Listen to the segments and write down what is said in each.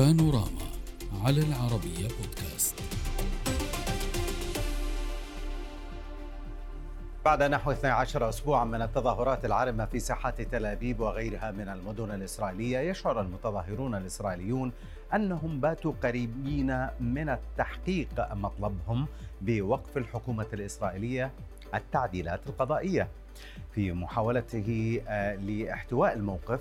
بانوراما على العربية بودكاست. بعد نحو 12 أسبوعا من التظاهرات العارمة في ساحات تل أبيب وغيرها من المدن الإسرائيلية يشعر المتظاهرون الإسرائيليون أنهم باتوا قريبين من التحقيق مطلبهم بوقف الحكومة الإسرائيلية التعديلات القضائية. في محاولته آه، لاحتواء الموقف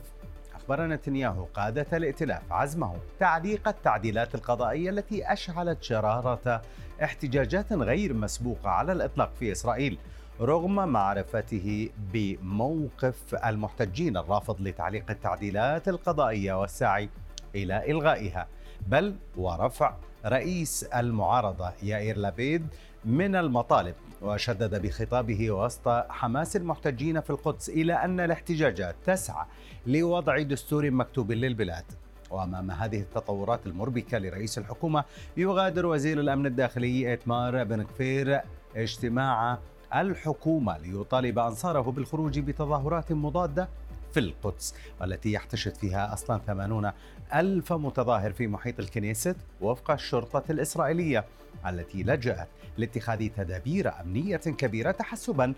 أخبر نتنياهو قادة الائتلاف عزمه تعليق التعديلات القضائية التي أشعلت شرارة احتجاجات غير مسبوقة على الإطلاق في إسرائيل رغم معرفته بموقف المحتجين الرافض لتعليق التعديلات القضائية والسعي إلى إلغائها. بل ورفع رئيس المعارضة يائير لابيد من المطالب وشدد بخطابه وسط حماس المحتجين في القدس إلى أن الاحتجاجات تسعى لوضع دستور مكتوب للبلاد. وأمام هذه التطورات المربكة لرئيس الحكومة يغادر وزير الأمن الداخلي اتمار بن كفير اجتماع الحكومة ليطالب أنصاره بالخروج بتظاهرات مضادة في القدس والتي يحتشد فيها أصلا ثمانون ألف متظاهر في محيط الكنيست وفق الشرطة الإسرائيلية التي لجأت لاتخاذ تدابير أمنية كبيرة تحسبا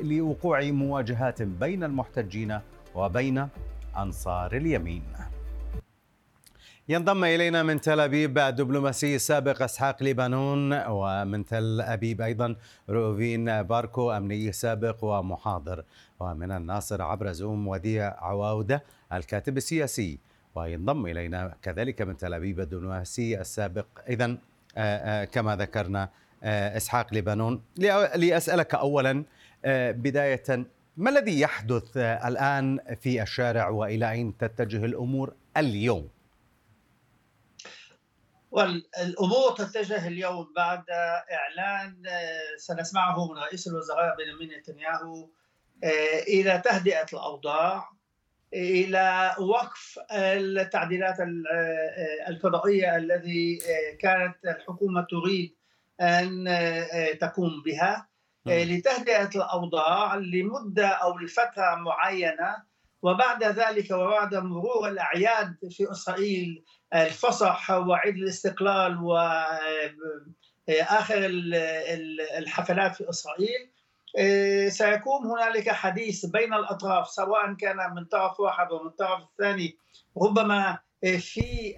لوقوع مواجهات بين المحتجين وبين أنصار اليمين. ينضم إلينا من تل أبيب الدبلوماسي السابق إسحاق ليبانون ومن تل أبيب أيضا روفين باركو أمني سابق ومحاضر. ومن الناصر عبر زوم وديع عواودة الكاتب السياسي. وينضم إلينا كذلك من تل أبيب الدبلوماسي السابق. إذا آه، آه، كما ذكرنا آه، إسحاق ليبانون. لأسألك أولا بداية ما الذي يحدث الآن في الشارع وإلى أين تتجه الأمور اليوم؟ والامور تتجه اليوم بعد إعلان سنسمعه من رئيس الوزراء بنيامين نتنياهو إلى تهدئة الأوضاع. إلى وقف التعديلات آه، القضائيه الذي كانت الحكومة تريد أن تقوم بها لتهدئة الأوضاع لمدة أو لفترة معينة وبعد ذلك وبعد مرور الأعياد في إسرائيل الفصح وعيد الاستقلال وآخر الحفلات في إسرائيل سيكون هنالك حديث بين الأطراف سواء كان من طرف واحد ومن طرف الثاني. ربما في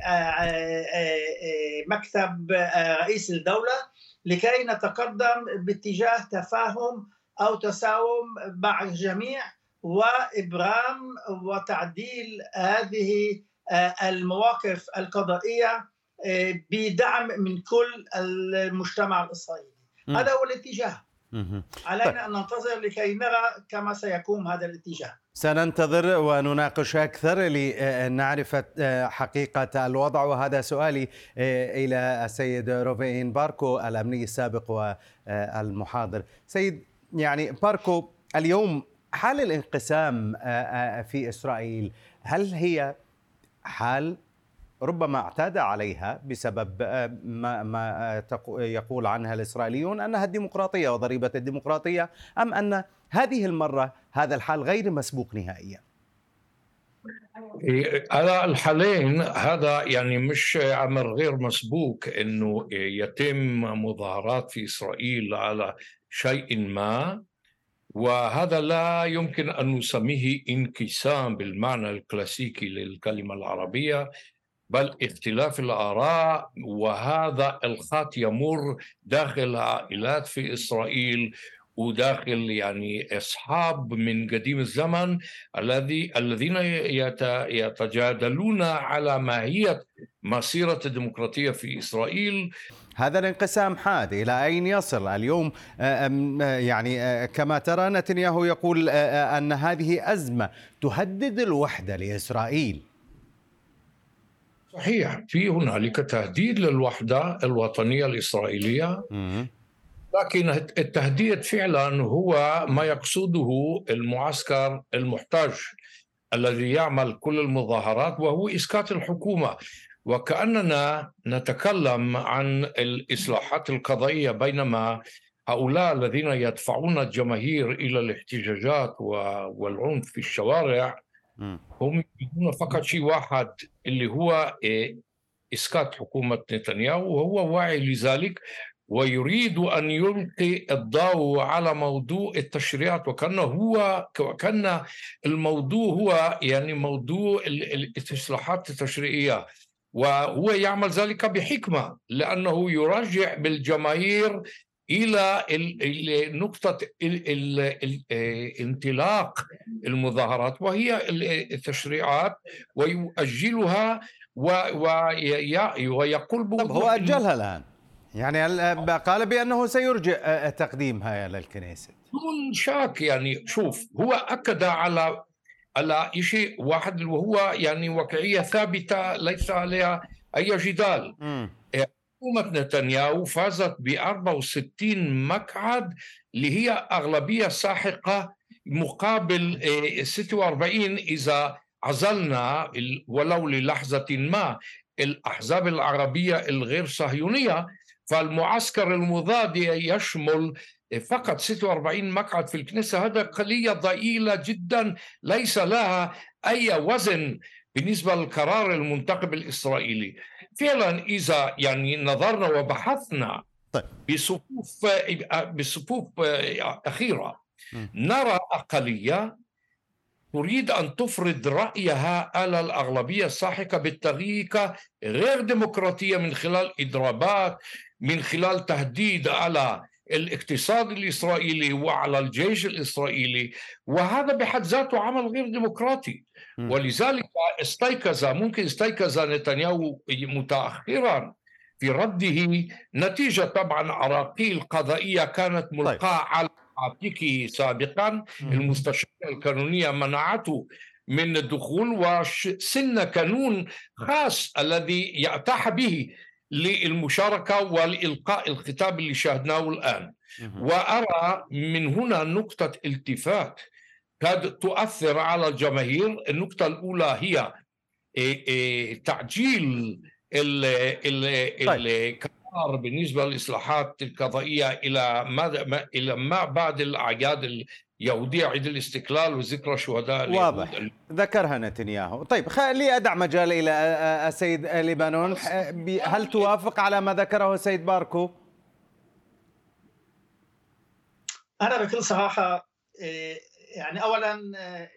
مكتب رئيس الدولة لكي نتقدم باتجاه تفاهم أو تساوم مع الجميع وإبرام وتعديل هذه آه، المواقف القضائية آه، بدعم من كل المجتمع الإسرائيلي. هذا هو الاتجاه. علينا طيب. أن ننتظر لكي نرى كما سيكون هذا الاتجاه. سننتظر ونناقش أكثر لنعرف آه، حقيقة الوضع. وهذا سؤالي إلى السيد روفين باركو الأمني السابق والمحاضر سيد يعني باركو اليوم حال الانقسام آه، آه، في إسرائيل هل هي حال؟ ربما اعتاد عليها بسبب آه، ما ما يقول عنها الإسرائيليون أنها الديمقراطية وضريبة الديمقراطية أم أن هذه المرة هذا الحال غير مسبوق نهائيا؟ على الحالين هذا يعني مش أمر غير مسبوق إنه يتم مظاهرات في إسرائيل على شيء ما وهذا لا يمكن أن نسميه انقسام بالمعنى الكلاسيكي للكلمة العربية بل اختلاف الآراء وهذا الخط يمر داخل العائلات في إسرائيل وداخل يعني أصحاب من قديم الزمن الذي الذين يتجادلون على ماهيه مسيرة الديمقراطية في إسرائيل. هذا الانقسام حاد إلى أين يصل اليوم؟ آه، آه، يعني آه، كما ترى نتنياهو يقول أن هذه أزمة تهدد الوحدة لإسرائيل. صحيح. في هنالك تهديد للوحدة الوطنية الإسرائيلية. لكن التهديد فعلا هو ما يقصده المعسكر المحتاج الذي يعمل كل المظاهرات وهو اسقاط الحكومة. وكأننا نتكلم عن الإصلاحات القضائية بينما هؤلاء الذين يدفعون الجماهير إلى الاحتجاجات والعنف في الشوارع هم يريدون فقط شيء واحد اللي هو إيه، إسقاط حكومة نتنياهو وهو واعي لذلك ويريد أن يلقي الضوء على موضوع التشريعات وكأنه هو وكأن الموضوع هو يعني موضوع الإصلاحات التشريعية. وهو يعمل ذلك بحكمة لأنه يرجع بالجماهير إلى نقطة انطلاق المظاهرات وهي التشريعات ويؤجلها ويقول طب هو أجلها الآن. يعني قال بأنه سيرجع تقديمها إلى الكنيسة. بدون شك يعني شوف هو أكد على على شيء واحد وهو يعني واقعية ثابتة ليس عليها أي جدال. م. حكومة نتنياهو فازت ب 64 مقعد اللي هي أغلبية ساحقة مقابل 46 آه، إذا عزلنا ولو للحظة ما الأحزاب العربية الغير صهيونية. فالمعسكر المضاد يشمل فقط 46 مقعد في الكنيسة. هذا قلية ضئيلة جدا ليس لها أي وزن بالنسبة للقرار المنتخب الإسرائيلي. فعلا إذا يعني نظرنا وبحثنا طيب. بصفوف بصفوف أخيرة نرى أقلية تريد أن تفرض رأيها على الأغلبية الساحقة بالطريقة غير ديمقراطية من خلال إضرابات من خلال تهديد على الاقتصاد الإسرائيلي وعلى الجيش الإسرائيلي وهذا بحد ذاته عمل غير ديمقراطي ولذلك استيقظ ممكن استيقظ نتنياهو متاخرا في رده. نتيجة طبعا عراقيل قضائية كانت. ملقاة طيب. على عاتقه سابقا. المستشارة القانونية منعته من الدخول وسن قانون خاص الذي يأتاح به للمشاركة والإلقاء الخطاب اللي شاهدناه الآن. وأرى من هنا نقطة التفات. تؤثر على الجماهير. النقطة الأولى هي إيه، إيه، تعجيل طيب. القرار بالنسبة للإصلاحات القضائية إلى ما إلى ما بعد الأعياد اليهودية عيد الاستقلال وذكرى شهداء واضح. ذكرها نتنياهو. طيب خلي أدع مجال إلى السيد لبنان هل توافق على ما ذكره السيد باركو؟ أنا بكل صراحة إيه، يعني اولا آه،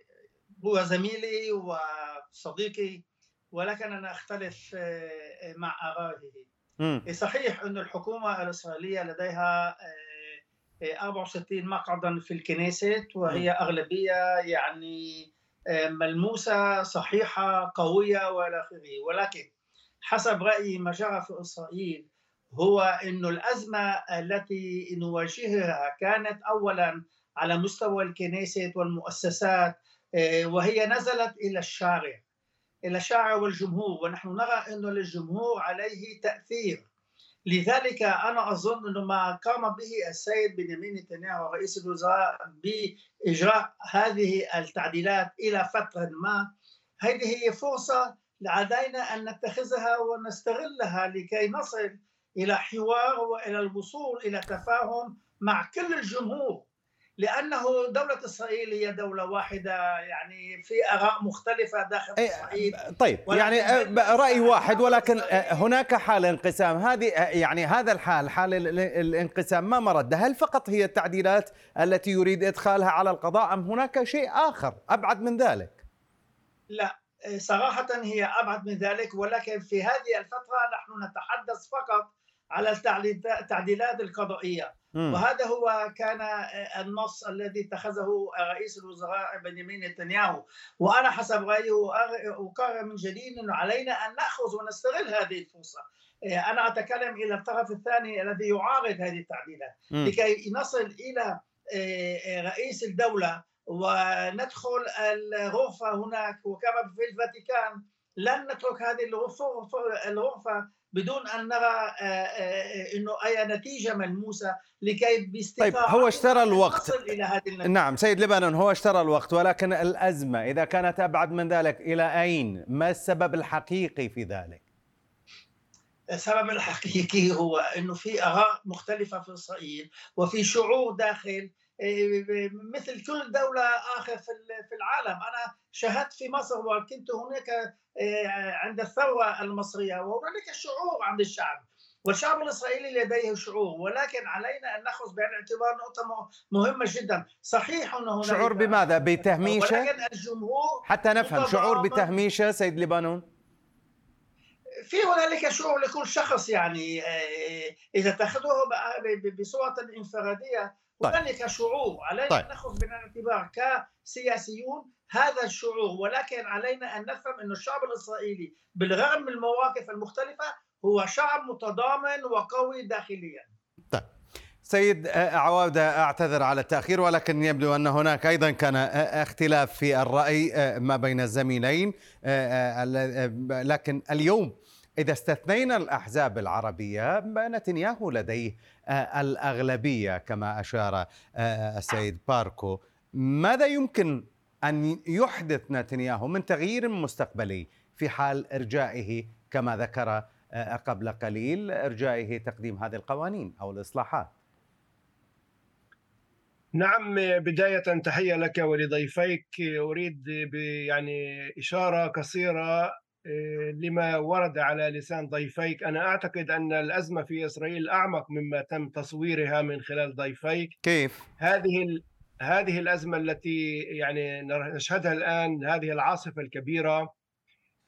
هو زميلي وصديقي ولكن أنا أختلف آه، مع ارائه صحيح أن الحكومة الاسرائيليه لديها 64 آه، مقعدا في الكنيست وهي أغلبية يعني ملموسة صحيحة قوية وإلى آخره. ولكن حسب رأيي ما جرى في إسرائيل هو أن الأزمة التي نواجهها كانت اولا على مستوى الكنيسة والمؤسسات آه، وهي نزلت إلى الشارع إلى الشارع والجمهور ونحن نرى أن للجمهور عليه تأثير. لذلك أنا أظن أن ما قام به السيد بنيامين نتنياهو رئيس الوزراء بإجراء هذه التعديلات إلى فترة ما. هذه هي فرصة علينا أن نتخذها ونستغلها لكي نصل إلى حوار وإلى الوصول إلى تفاهم مع كل الجمهور. لأنه دولة إسرائيل هي دولة واحدة يعني في آراء مختلفة داخل إيه، إسرائيل. طيب يعني آه، رأي واحد ولكن آه، هناك حال انقسام هذه آه، يعني هذا الحال حال الانقسام ما مرد هل فقط هي التعديلات التي يريد إدخالها على القضاء أم هناك شيء آخر أبعد من ذلك؟ لا صراحة هي أبعد من ذلك ولكن في هذه الفترة نحن نتحدث فقط على التعديلات القضائية. وهذا هو كان النص الذي اتخذه رئيس الوزراء بنيامين نتنياهو. وأنا حسب رايي اكرر من جديد إنه علينا أن نأخذ ونستغل هذه الفرصة. أنا أتكلم إلى الطرف الثاني الذي يعارض هذه التعديلات. لكي نصل إلى رئيس الدولة وندخل الغرفة هناك. وكما في الفاتيكان لن نترك هذه الغرفة بدون أن نرى آه، آه، إنه أي نتيجة ملموسة لكي باستطاعه طيب هو اشترى الوقت إلى هذه النتيجة. نعم سيد لبنان هو اشترى الوقت ولكن الأزمة إذا كانت أبعد من ذلك إلى أين؟ ما السبب الحقيقي في ذلك؟ السبب الحقيقي هو إنه في آراء مختلفة في إسرائيل وفي شعور داخل مثل كل دولة آخر في العالم. أنا شاهدت في مصر وكنت هناك عند الثورة المصرية وهناك شعور عند الشعب والشعب الإسرائيلي لديه شعور ولكن علينا أن نأخذ بعين الاعتبار نقطه مهمة جدا. صحيح انه هناك شعور بماذا؟ بتهميشه؟ ولكن الجمهور حتى نفهم شعور بتهميشه سيد لبنان في هنالك شعور لكل شخص يعني آه، إذا تاخذه بصورة انفرادية طيب. هنالك شعور علينا طيب. ان نأخذ بعين الاعتبار كسياسيون هذا الشعور ولكن علينا أن نفهم أن الشعب الإسرائيلي بالرغم من المواقف المختلفة هو شعب متضامن وقوي داخليا طيب سيد عوادة أعتذر على التأخير ولكن يبدو أن هناك أيضا كان اختلاف في الرأي ما بين الزميلين لكن اليوم إذا استثنينا الأحزاب العربية نتنياهو لديه الأغلبية كما أشار السيد باركو ماذا يمكن أن يحدث نتنياهو من تغيير مستقبلي في حال إرجائه كما ذكر آه، قبل قليل إرجائه تقديم هذه القوانين أو الإصلاحات. نعم بداية تحية لك ولضيفيك أريد يعني إشارة قصيرة آه، لما ورد على لسان ضيفيك. أنا أعتقد أن الأزمة في إسرائيل أعمق مما تم تصويرها من خلال ضيفيك. كيف؟ هذه هذه الأزمة التي يعني نشهدها الآن هذه العاصفة الكبيرة.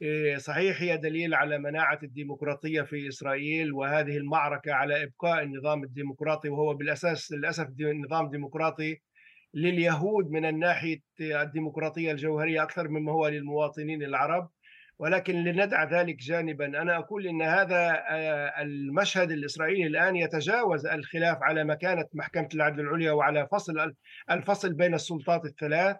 إيه، صحيح هي دليل على مناعة الديمقراطية في إسرائيل وهذه المعركة على إبقاء النظام الديمقراطي وهو بالأساس للأسف نظام ديمقراطي لليهود من الناحية الديمقراطية الجوهرية أكثر مما هو للمواطنين العرب. ولكن لندع ذلك جانبا. أنا أقول إن هذا آه، المشهد الإسرائيلي الآن يتجاوز الخلاف على مكانة محكمة العدل العليا وعلى فصل الفصل بين السلطات الثلاث.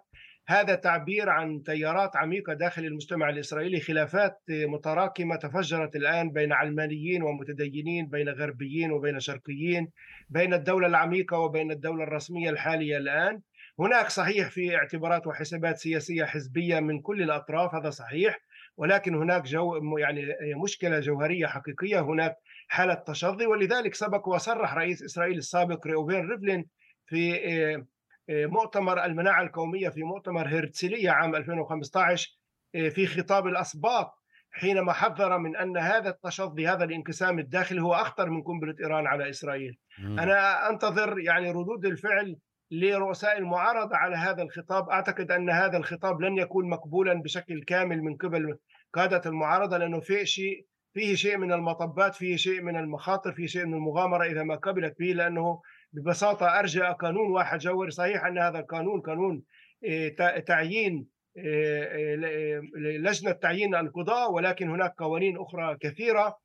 هذا تعبير عن تيارات عميقة داخل المجتمع الإسرائيلي خلافات متراكمة تفجرت الآن بين علمانيين ومتدينين بين غربيين وبين شرقيين بين الدولة العميقة وبين الدولة الرسمية الحالية الآن. هناك صحيح في اعتبارات وحسابات سياسية حزبية من كل الأطراف هذا صحيح. ولكن هناك جو يعني مشكلة جوهرية حقيقية هناك حالة تشظي ولذلك سبق وصرح رئيس إسرائيل السابق ريوفين ريفلين في مؤتمر المناعة القومية في مؤتمر هرتسلية عام 2015 آه، في خطاب الأسباط حينما حذر من أن هذا التشظي هذا الانقسام الداخلي هو أخطر من قنبلة إيران على إسرائيل. أنا أنتظر يعني ردود الفعل لرؤساء المعارضة على هذا الخطاب. أعتقد أن هذا الخطاب لن يكون مقبولا بشكل كامل من قبل قادة المعارضة لأنه فيه شيء فيه شيء من المطبات فيه شيء من المخاطر فيه شيء من المغامرة إذا ما قبلت به لأنه ببساطة ارجع قانون واحد جوهري صحيح أن هذا القانون قانون آه، تعيين آه، آه، لجنة تعيين القضاء ولكن هناك قوانين أخرى كثيرة.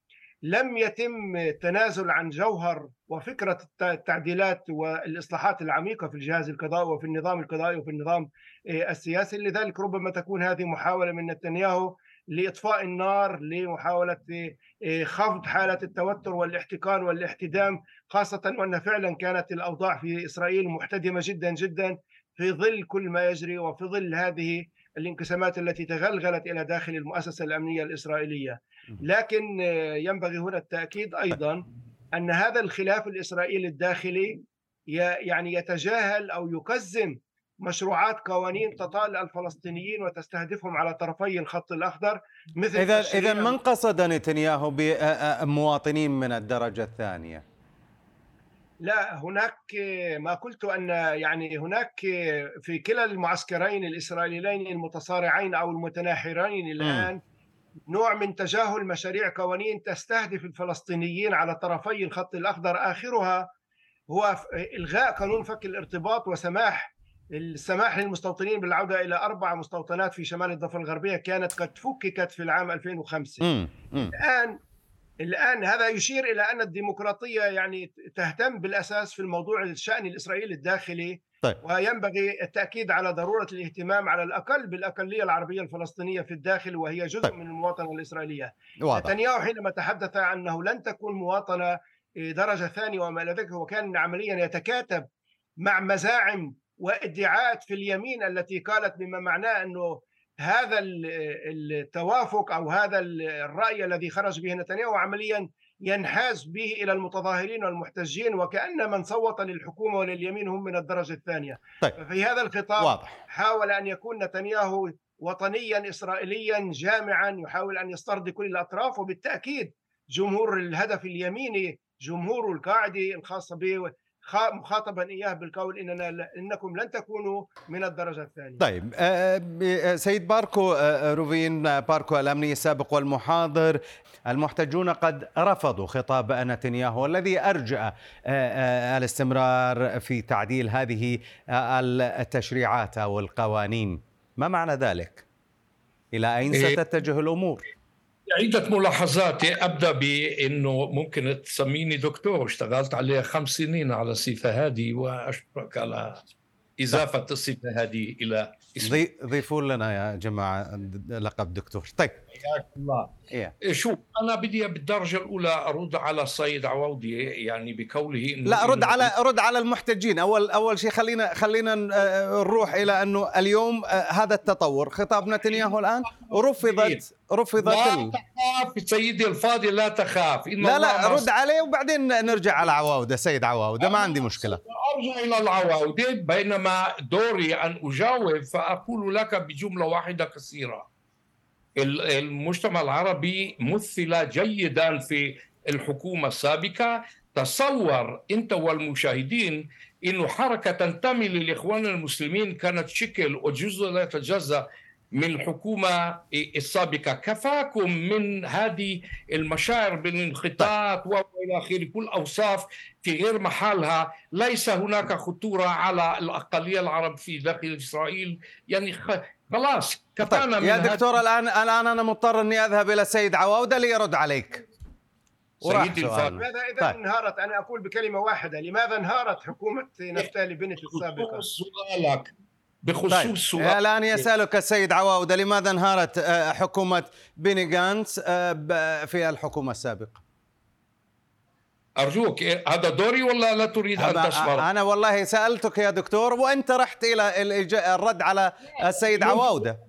لم يتم التنازل عن جوهر وفكرة التعديلات والإصلاحات العميقة في الجهاز القضائي وفي النظام القضائي وفي النظام السياسي. لذلك ربما تكون هذه محاولة من نتنياهو لإطفاء النار لمحاولة إيه، خفض حالة التوتر والاحتقان والاحتدام خاصة وأن فعلا كانت الأوضاع في إسرائيل محتدمة جدا جدا في ظل كل ما يجري وفي ظل هذه الانقسامات التي تغلغلت إلى داخل المؤسسة الأمنية الإسرائيلية. لكن آه، ينبغي هنا التأكيد أيضا أن هذا الخلاف الإسرائيلي الداخلي يعني يتجاهل أو يقزم مشروعات قوانين تطال الفلسطينيين وتستهدفهم على طرفي الخط الأخضر مثل إذا إذا من قصد نتنياهو بمواطنين من الدرجة الثانية؟ لا هناك ما قلت أن يعني هناك في كلا المعسكرين الإسرائيليين المتصارعين أو المتناحرين الآن. نوع من تجاهل مشاريع قوانين تستهدف الفلسطينيين على طرفي الخط الأخضر آخرها هو إلغاء قانون فك الارتباط وسماح السماح للمستوطنين بالعودة إلى أربع مستوطنات في شمال الضفة الغربية كانت قد فككت في العام 2005 مم. الآن هذا يشير إلى أن الديمقراطية يعني تهتم بالأساس في الموضوع الشأن الإسرائيلي الداخلي طيب. وينبغي التأكيد على ضرورة الاهتمام على الأقل بالأقلية العربية الفلسطينية في الداخل وهي جزء طيب. من المواطنة الإسرائيلية نتنياهو حينما تحدث أنه لن تكون مواطنة درجة ثانية وما إلى ذلك هو كان عمليا يتكاتب مع مزاعم وادعاءات في اليمين التي قالت بما معناه أنه هذا التوافق أو هذا الرأي الذي خرج به نتنياهو عمليا ينحاز به إلى المتظاهرين والمحتجين وكأن من صوت للحكومة ولليمين هم من الدرجة الثانية طيب. ففي هذا الخطاب واضح. حاول أن يكون نتنياهو وطنيا اسرائيليا جامعا يحاول أن يسترضي كل الأطراف وبالتأكيد جمهور الهدف اليميني جمهور القاعدة الخاصة به مخاطبا إياه بالقول إننا إنكم لن تكونوا من الدرجة الثانية. طيب آه، آه، سيد باركو آه، روفين باركو الأمني السابق والمحاضر المحتجون قد رفضوا خطاب نتنياهو والذي ارجأ الاستمرار في تعديل هذه التشريعات أو القوانين. ما معنى ذلك؟ إلى أين إيه. ستتجه الأمور؟ عدة ملاحظات. أبدأ بأنه ممكن تسميني دكتور. اشتغلت عليها خمس سنين على الصفة هذه وأشكرك على إضافة الصفة هذه إلى اسمي. ضيفوا لنا يا جماعة لقب دكتور. طيب حياك الله. إيه. شوف أنا بدي بالدرجة الأولى أرد على السيد عواودي يعني بقوله إنه لا رد على رد على المحتجين. أول أول شيء خلينا خلينا آه، نروح إلى أنه اليوم آه، هذا التطور. خطاب نتنياهو الآن رفضت رفضت لا تخاف سيدي الفاضل لا تخاف. إن لا لا رد عليه وبعدين نرجع على عواودة سيد عواودة ما عندي مشكلة. أرجع إلى العواودة بينما دوري أن أجاوب فأقول لك بجملة واحدة قصيرة المجتمع العربي مثل جيدا في الحكومة السابقة. تصور أنت والمشاهدين أنه حركة تنتمي للإخوان المسلمين كانت شكل وجزء لا يتجزأ من الحكومة السابقة. كفاكم من هذه المشاعر بالانخطاط وإلى آخره. كل أوصاف في غير محلها. ليس هناك خطورة على الأقلية العرب في داخل إسرائيل. يعني خلاص كفانا طيب. يا دكتور الآن الآن أنا مضطر أني أذهب إلى السيد عواودة ليرد عليك. سيدي لماذا إذا طيب. انهارت؟ أنا أقول بكلمة واحدة. لماذا انهارت حكومة نفتالي بنت السابقة؟ سؤالك. بخصوص طيب. الآن يسألك السيد عواودة لماذا انهارت آه، حكومة بيني جانس آه، في الحكومة السابقة؟ أرجوك إيه، هذا دوري ولا لا تريد أن تسمر أنا والله سألتك يا دكتور وأنت رحت إلى الرد على السيد عواودة.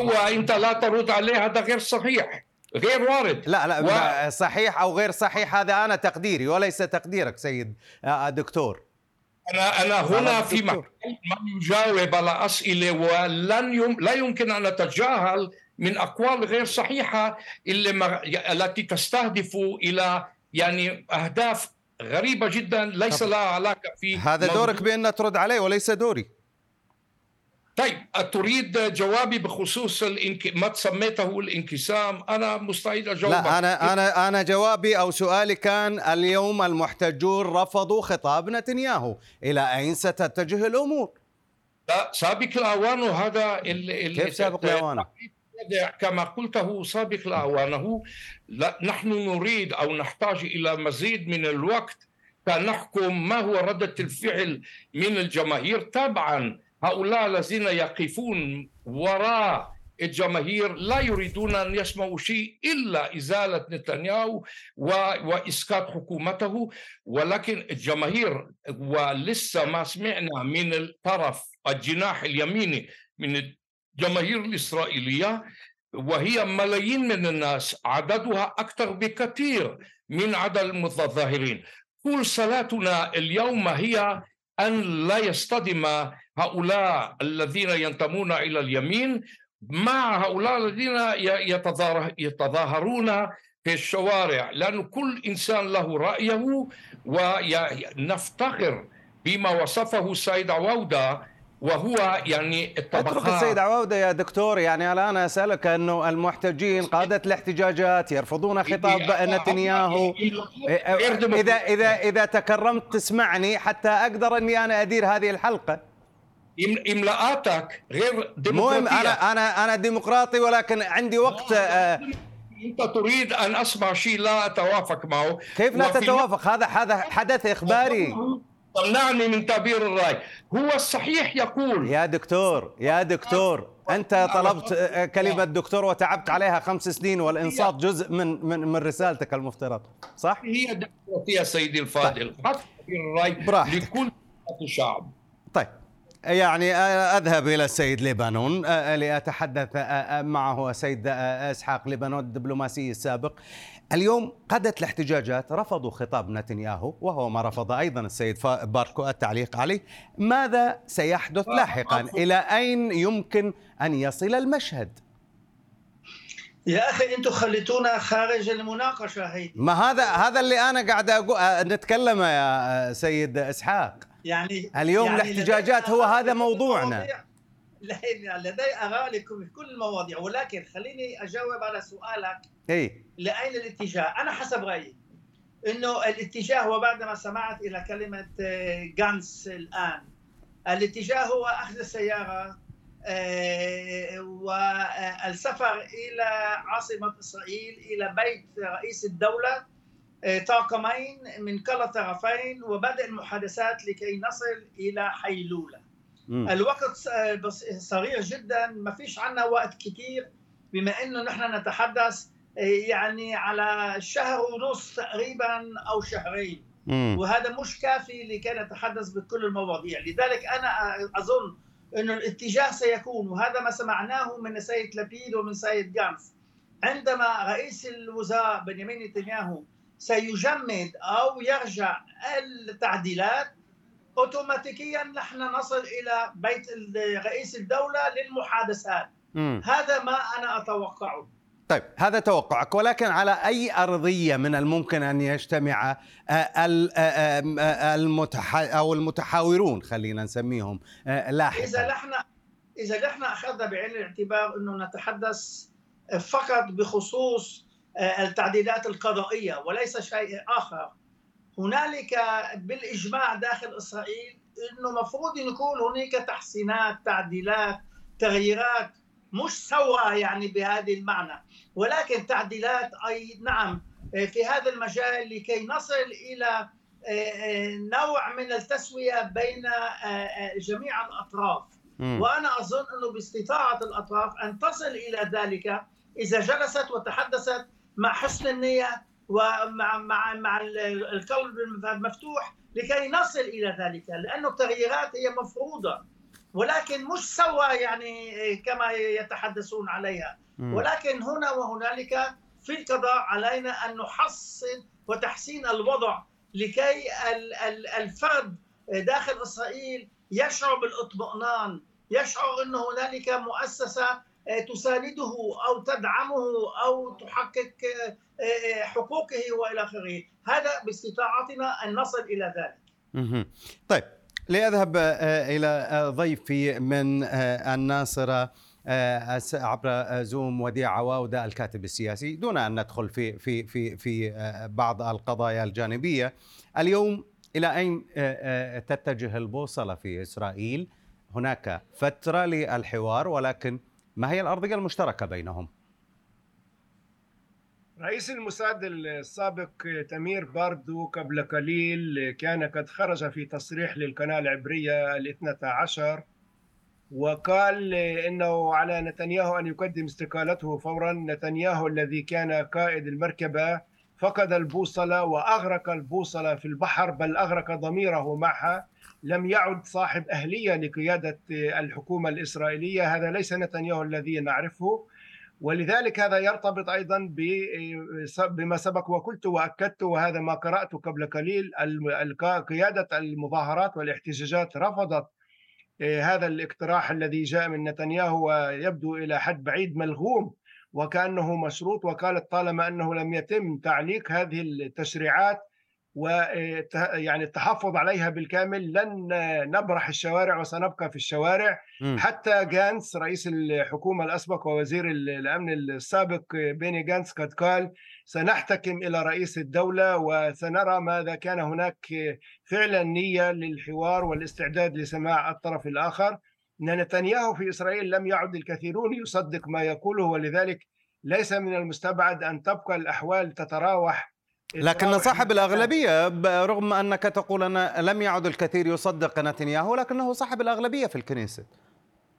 وأنت لا ترد عليه هذا غير صحيح غير وارد. لا لا و... صحيح أو غير صحيح هذا أنا تقديري وليس تقديرك سيد دكتور. أنا أنا هنا في محل من يجاوب على أسئلة ولن يم... لا يمكن أن نتجاهل من أقوال غير صحيحة اللي ما... التي تستهدف إلى يعني أهداف غريبة جدا ليس لها علاقة في هذا دورك بأن ترد عليه وليس دوري. طيب تريد جوابي بخصوص الانك... ما سميته الانقسام أنا مستعد أجاوبك. لا أنا أنا أنا جوابي أو سؤالي كان اليوم المحتجون رفضوا خطاب نتنياهو. إلى أين ستتجه الأمور؟ لا سابق الأوان وهذا ال... ال... كيف سابق الأوان؟ كما قلته سابق لاوانه نحن نريد أو نحتاج إلى مزيد من الوقت كنحكم ما هو رده الفعل من الجماهير. تبعا هؤلاء الذين يقفون وراء الجماهير لا يريدون أن يسمعوا شيء إلا إزالة نتنياهو وإسقاط حكومته. ولكن الجماهير ولسه ما سمعنا من الطرف الجناح اليميني من الجماهير الإسرائيلية وهي ملايين من الناس عددها أكثر بكثير من عدد المتظاهرين. كل صلاتنا اليوم هي أن لا يصطدم هؤلاء الذين ينتمون إلى اليمين مع هؤلاء الذين يتظاهرون في الشوارع لأن كل إنسان له رأيه ونفتخر بما وصفه السيد عوودة وهو يعني الطبقات اترك السيد عوودة يا دكتور. يعني الآن أسألك أنه المحتجين قادة الاحتجاجات يرفضون خطاب نتنياهو إذا إذا إذا تكرمت تسمعني حتى أقدر أني أنا أدير هذه الحلقة. إملاءاتك غير ديمقراطيه مهم أنا أنا أنا ديمقراطي ولكن عندي وقت آه. انت تريد أن اسمع شيء لا أتوافق معه. كيف لا تتوافق؟ هذا هذا حدث إخباري. تمنعني من تعبير الرأي. هو الصحيح يقول يا دكتور يا دكتور أنت طلبت كلمة دكتور وتعبت عليها خمس سنين والإنصات جزء من من من رسالتك المفترض صح؟ هي ديمقراطيه سيدي الفاضل. طيب. حق الرأي لكل الشعب طيب. يعني أذهب إلى السيد ليبانون لأتحدث معه السيد إسحاق ليبانون الدبلوماسي السابق. اليوم قادت الاحتجاجات رفضوا خطاب نتنياهو وهو ما رفض أيضا السيد باركو التعليق عليه. ماذا سيحدث لاحقا؟ إلى أين يمكن أن يصل المشهد؟ يا أخي أنتم خليتونا خارج المناقشة هي ما هذا هذا اللي أنا قاعد أقول نتكلم يا سيد إسحاق. يعني اليوم يعني الاحتجاجات هو هذا موضوعنا. لدي آراء لكم في كل المواضيع ولكن خليني أجاوب على سؤالك اي لأين الاتجاه؟ أنا حسب رأيي إنه الاتجاه وبعدما سمعت إلى كلمة جانس الآن الاتجاه هو أخذ السيارة آه، والسفر إلى عاصمة إسرائيل إلى بيت رئيس الدولة آه، طاقمين من كلا الطرفين وبدء المحادثات لكي نصل إلى حيلولة. الوقت صغير جدا ما فيش عنا وقت كثير بما إنه نحن نتحدث آه، يعني على شهر ونص تقريبا أو شهرين. وهذا مش كافي لكي نتحدث بكل المواضيع. لذلك أنا أظن إنه الاتجاه سيكون وهذا ما سمعناه من سيد لبيد ومن سيد جانس عندما رئيس الوزراء بنيامين نتنياهو سيجمد أو يرجع التعديلات اوتوماتيكيا نحن نصل إلى بيت رئيس الدولة للمحادثات. م. هذا ما أنا أتوقعه. طيب هذا توقعك ولكن على أي أرضية من الممكن أن يجتمع آه، آه، آه، المتح أو المتحاورون خلينا نسميهم لاحقا؟ إذا نحن إذا نحن أخذنا بعين الاعتبار أنه نتحدث فقط بخصوص التعديلات القضائية وليس شيء آخر هنالك بالإجماع داخل إسرائيل إنه مفروض يكون هناك تحسينات تعديلات تغييرات مش سوى يعني بهذه المعنى ولكن تعديلات أي نعم في هذا المجال لكي نصل إلى نوع من التسوية بين جميع الأطراف. وأنا أظن إنه باستطاعة الأطراف أن تصل إلى ذلك إذا جلست وتحدثت مع حسن النية ومع مع مع القلب المفتوح لكي نصل إلى ذلك لأنه التغييرات هي مفروضة ولكن مش سوى يعني كما يتحدثون عليها. ولكن هنا وهنالك في القضاء علينا أن نحسن وتحسين الوضع لكي الفرد داخل إسرائيل يشعر بالإطمئنان يشعر إن هنالك مؤسسة تسانده أو تدعمه أو تحقق حقوقه وإلى آخره. هذا باستطاعتنا أن نصل إلى ذلك. طيب لأذهب آه، إلى آه، ضيفي من آه، الناصرة عبر زوم وديع عواودة الكاتب السياسي دون أن ندخل في في في في بعض القضايا الجانبية. اليوم إلى أين تتجه البوصلة في إسرائيل؟ هناك فترة للحوار ولكن ما هي الأرضية المشتركة بينهم؟ رئيس الموساد السابق تمير باردو قبل قليل كان قد خرج في تصريح للقناة العبرية الاثنى عشر وقال إنه على نتنياهو أن يقدم استقالته فورا نتنياهو الذي كان قائد المركبة فقد البوصلة وأغرق البوصلة في البحر بل أغرق ضميره معها. لم يعد صاحب أهلية لقيادة الحكومة الإسرائيلية. هذا ليس نتنياهو الذي نعرفه. ولذلك هذا يرتبط أيضا بما سبق وقلت وأكدت وهذا ما قراته قبل قليل. قيادة المظاهرات والاحتجاجات رفضت آه، هذا الاقتراح الذي جاء من نتنياهو ويبدو إلى حد بعيد ملغوم. وكأنه مشروط وقالت طالما أنه لم يتم تعليق هذه التشريعات ويعني التحفظ عليها بالكامل لن نبرح الشوارع وسنبقى في الشوارع م. حتى جانس رئيس الحكومة الأسبق ووزير الأمن السابق بيني جانس قد قال سنحتكم إلى رئيس الدولة وسنرى ماذا كان هناك فعلا نية للحوار والاستعداد لسماع الطرف الآخر أن نتنياهو في إسرائيل لم يعد الكثيرون يصدق ما يقوله ولذلك ليس من المستبعد أن تبقى الأحوال تتراوح. لكن صاحب الأغلبية رغم أنك تقول أن لم يعد الكثير يصدق نتنياهو لكنه صاحب الأغلبية في الكنيسة.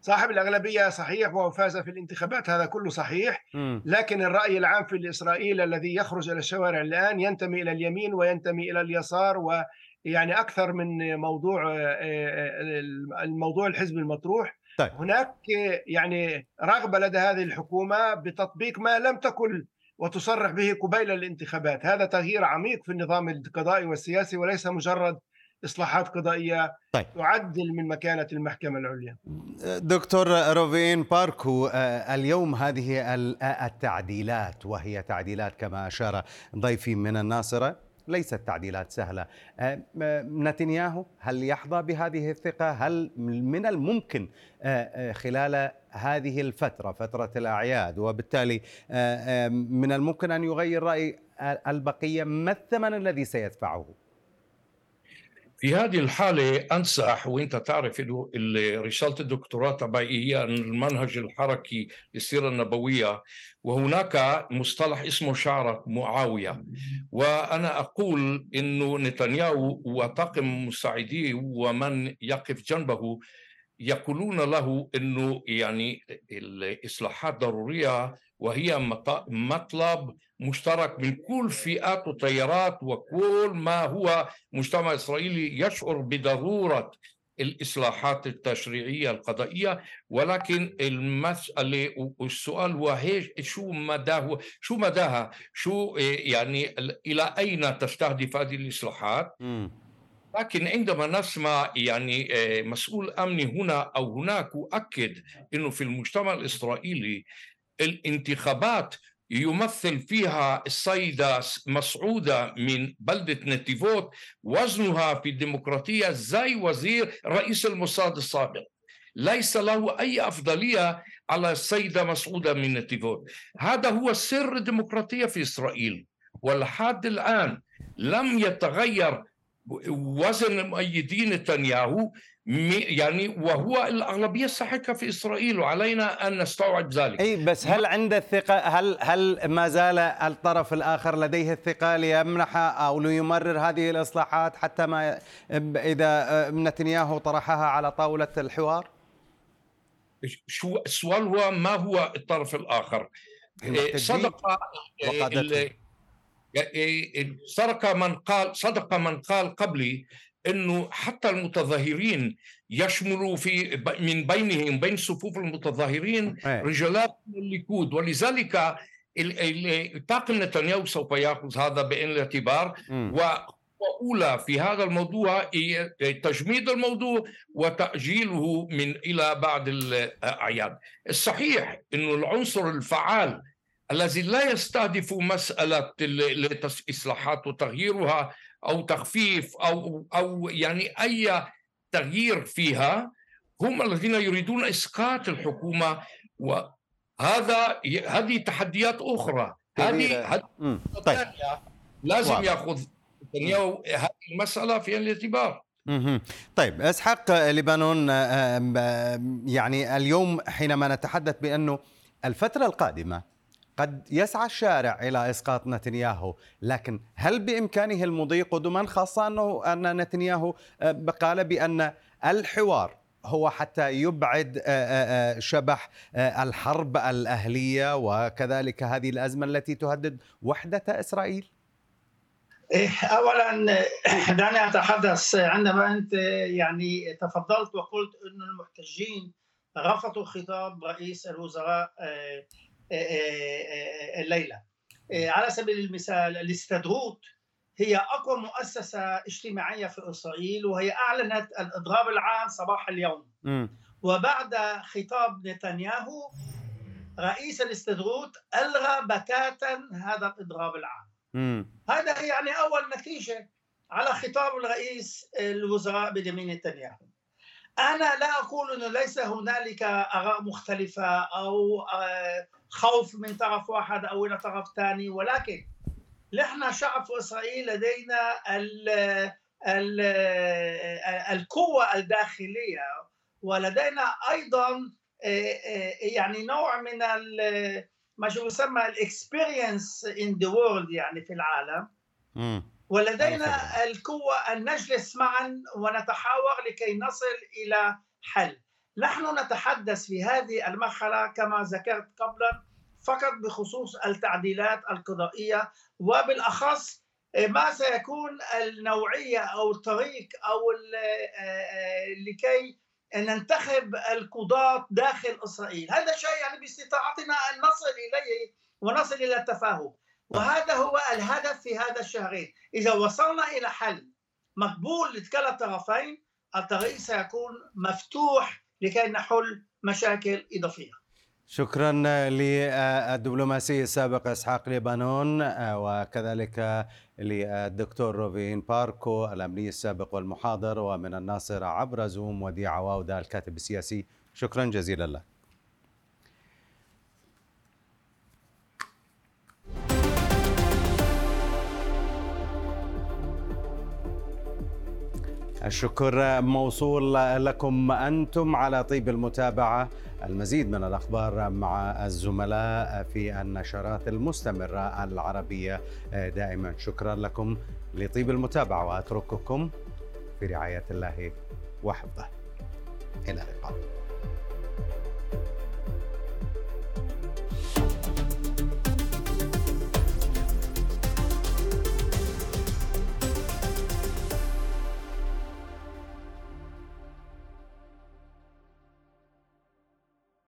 صاحب الأغلبية صحيح وهو فاز في الانتخابات هذا كله صحيح. لكن الرأي العام في إسرائيل الذي يخرج إلى الشوارع الآن ينتمي إلى اليمين وينتمي إلى اليسار ويعني أكثر من موضوع آه، آه، الموضوع الحزب المطروح طيب. هناك يعني رغبة لدى هذه الحكومة بتطبيق ما لم تكن وتصرح به قبيل الانتخابات هذا تغيير عميق في النظام القضائي والسياسي وليس مجرد إصلاحات قضائية طيب. تعدل من مكانة المحكمة العليا. دكتور روفين باركو آه، اليوم هذه التعديلات وهي تعديلات كما أشار ضيفي من الناصرة ليست تعديلات سهلة. آه، نتنياهو هل يحظى بهذه الثقة؟ هل من الممكن آه، خلال هذه الفترة فترة الأعياد وبالتالي من الممكن أن يغير رأي البقية ما الثمن الذي سيدفعه؟ في هذه الحالة أنصح وأنت تعرف إنه رسالة الدكتوراه تبعي هي المنهج الحركي للسيرة النبوية وهناك مصطلح اسمه شعرة معاوية. وأنا أقول إنه نتنياهو وطاقم مساعديه ومن يقف جنبه يقولون له إنه يعني الإصلاحات ضرورية وهي مطلب مشترك من كل فئات وتيارات وكل ما هو مجتمع إسرائيلي يشعر بضرورة الإصلاحات التشريعية القضائية. ولكن المساله والسؤال هو شو مداه شو مداها؟ شو يعني إلى أين تستهدف هذه الإصلاحات؟ لكن عندما نسمع يعني مسؤول أمني هنا أو هناك يؤكد إنه في المجتمع الإسرائيلي الانتخابات يمثل فيها السيدة مسعودة من بلدة نتيفوت وزنها في الديمقراطية زي وزير رئيس الموساد السابق. ليس له أي أفضلية على السيدة مسعودة من نتيفوت. هذا هو سر الديمقراطية في إسرائيل. ولحد الآن لم يتغير وزن مؤيدين نتنياهو. يعني وهو الأغلبية الساحقة في إسرائيل وعلينا أن نستوعب ذلك أي بس هل عند الثقة هل هل ما زال الطرف الآخر لديه الثقة ليمنح أو ليمرر هذه الإصلاحات حتى ما إذا نتنياهو طرحها على طاولة الحوار؟ شو السؤال هو ما هو الطرف الآخر؟ صدق صدق من قال صدق من قال قبلي إنه حتى المتظاهرين يشملوا في من بينهم بين صفوف المتظاهرين. رجالات من الليكود. ولذلك طاقم نتنياهو سوف يأخذ هذا بعين الاعتبار. وأولى في هذا الموضوع تجميد الموضوع وتأجيله من إلى بعد الأعياد. الصحيح أنه العنصر الفعال الذي لا يستهدف مسألة الإصلاحات وتغييرها أو تخفيف أو أو يعني أي تغيير فيها هم الذين يريدون إسقاط الحكومة وهذا هذه تحديات أخرى. هذه طيب. لازم واضح. يأخذ نتنياهو هذه المسألة في الاعتبار. طيب إسحاق لبنان يعني اليوم حينما نتحدث بأنه الفترة القادمة قد يسعى الشارع إلى إسقاط نتنياهو، لكن هل بإمكانه المضي قدما خاصة انه أن نتنياهو آه، قال بأن الحوار هو حتى يبعد آه، آه، شبح الحرب الأهلية وكذلك هذه الأزمة التي تهدد وحدة إسرائيل؟ إيه، اولا دعني أتحدث عندما أنت يعني تفضلت وقلت انه المحتجين رفضوا خطاب رئيس الوزراء الليلة على سبيل المثال الاستدروت هي أقوى مؤسسة اجتماعية في إسرائيل وهي أعلنت الإضراب العام صباح اليوم م. وبعد خطاب نتنياهو رئيس الاستدروت ألغى بتاتا هذا الإضراب العام م. هذا يعني أول نتيجة على خطاب الرئيس الوزراء بنيامين نتنياهو أنا لا أقول إنه ليس هنالك آراء مختلفة أو آه، خوف من طرف واحد أو إلى طرف ثاني. ولكن نحن شعب في إسرائيل لدينا ال ال القوة الداخلية ولدينا أيضا يعني نوع من ما يسمى ال experience in the world يعني في العالم. ولدينا القوة ان نجلس معا ونتحاور لكي نصل إلى حل. نحن نتحدث في هذه المرحلة كما ذكرت قبلا فقط بخصوص التعديلات القضائية وبالأخص ما سيكون النوعية أو الطريق أو لكي ننتخب القضاة داخل إسرائيل. هذا شيء يعني باستطاعتنا أن نصل إليه ونصل إلى التفاهم. وهذا هو الهدف في هذا الشهرين. إذا وصلنا إلى حل مقبول لكلا الطرفين الطريق سيكون مفتوح لكي نحل مشاكل إضافية. شكرا للدبلوماسي السابق إسحاق ليبانون وكذلك للدكتور روفين باركو الأمني السابق والمحاضر ومن الناصر عبر زوم وديع عواوده الكاتب السياسي. شكرا جزيلا لك. الشكر موصول لكم أنتم على طيب المتابعة. المزيد من الأخبار مع الزملاء في النشرات المستمرة العربية. دائما شكرا لكم لطيب المتابعة وأترككم في رعاية الله وحفظه. إلى اللقاء.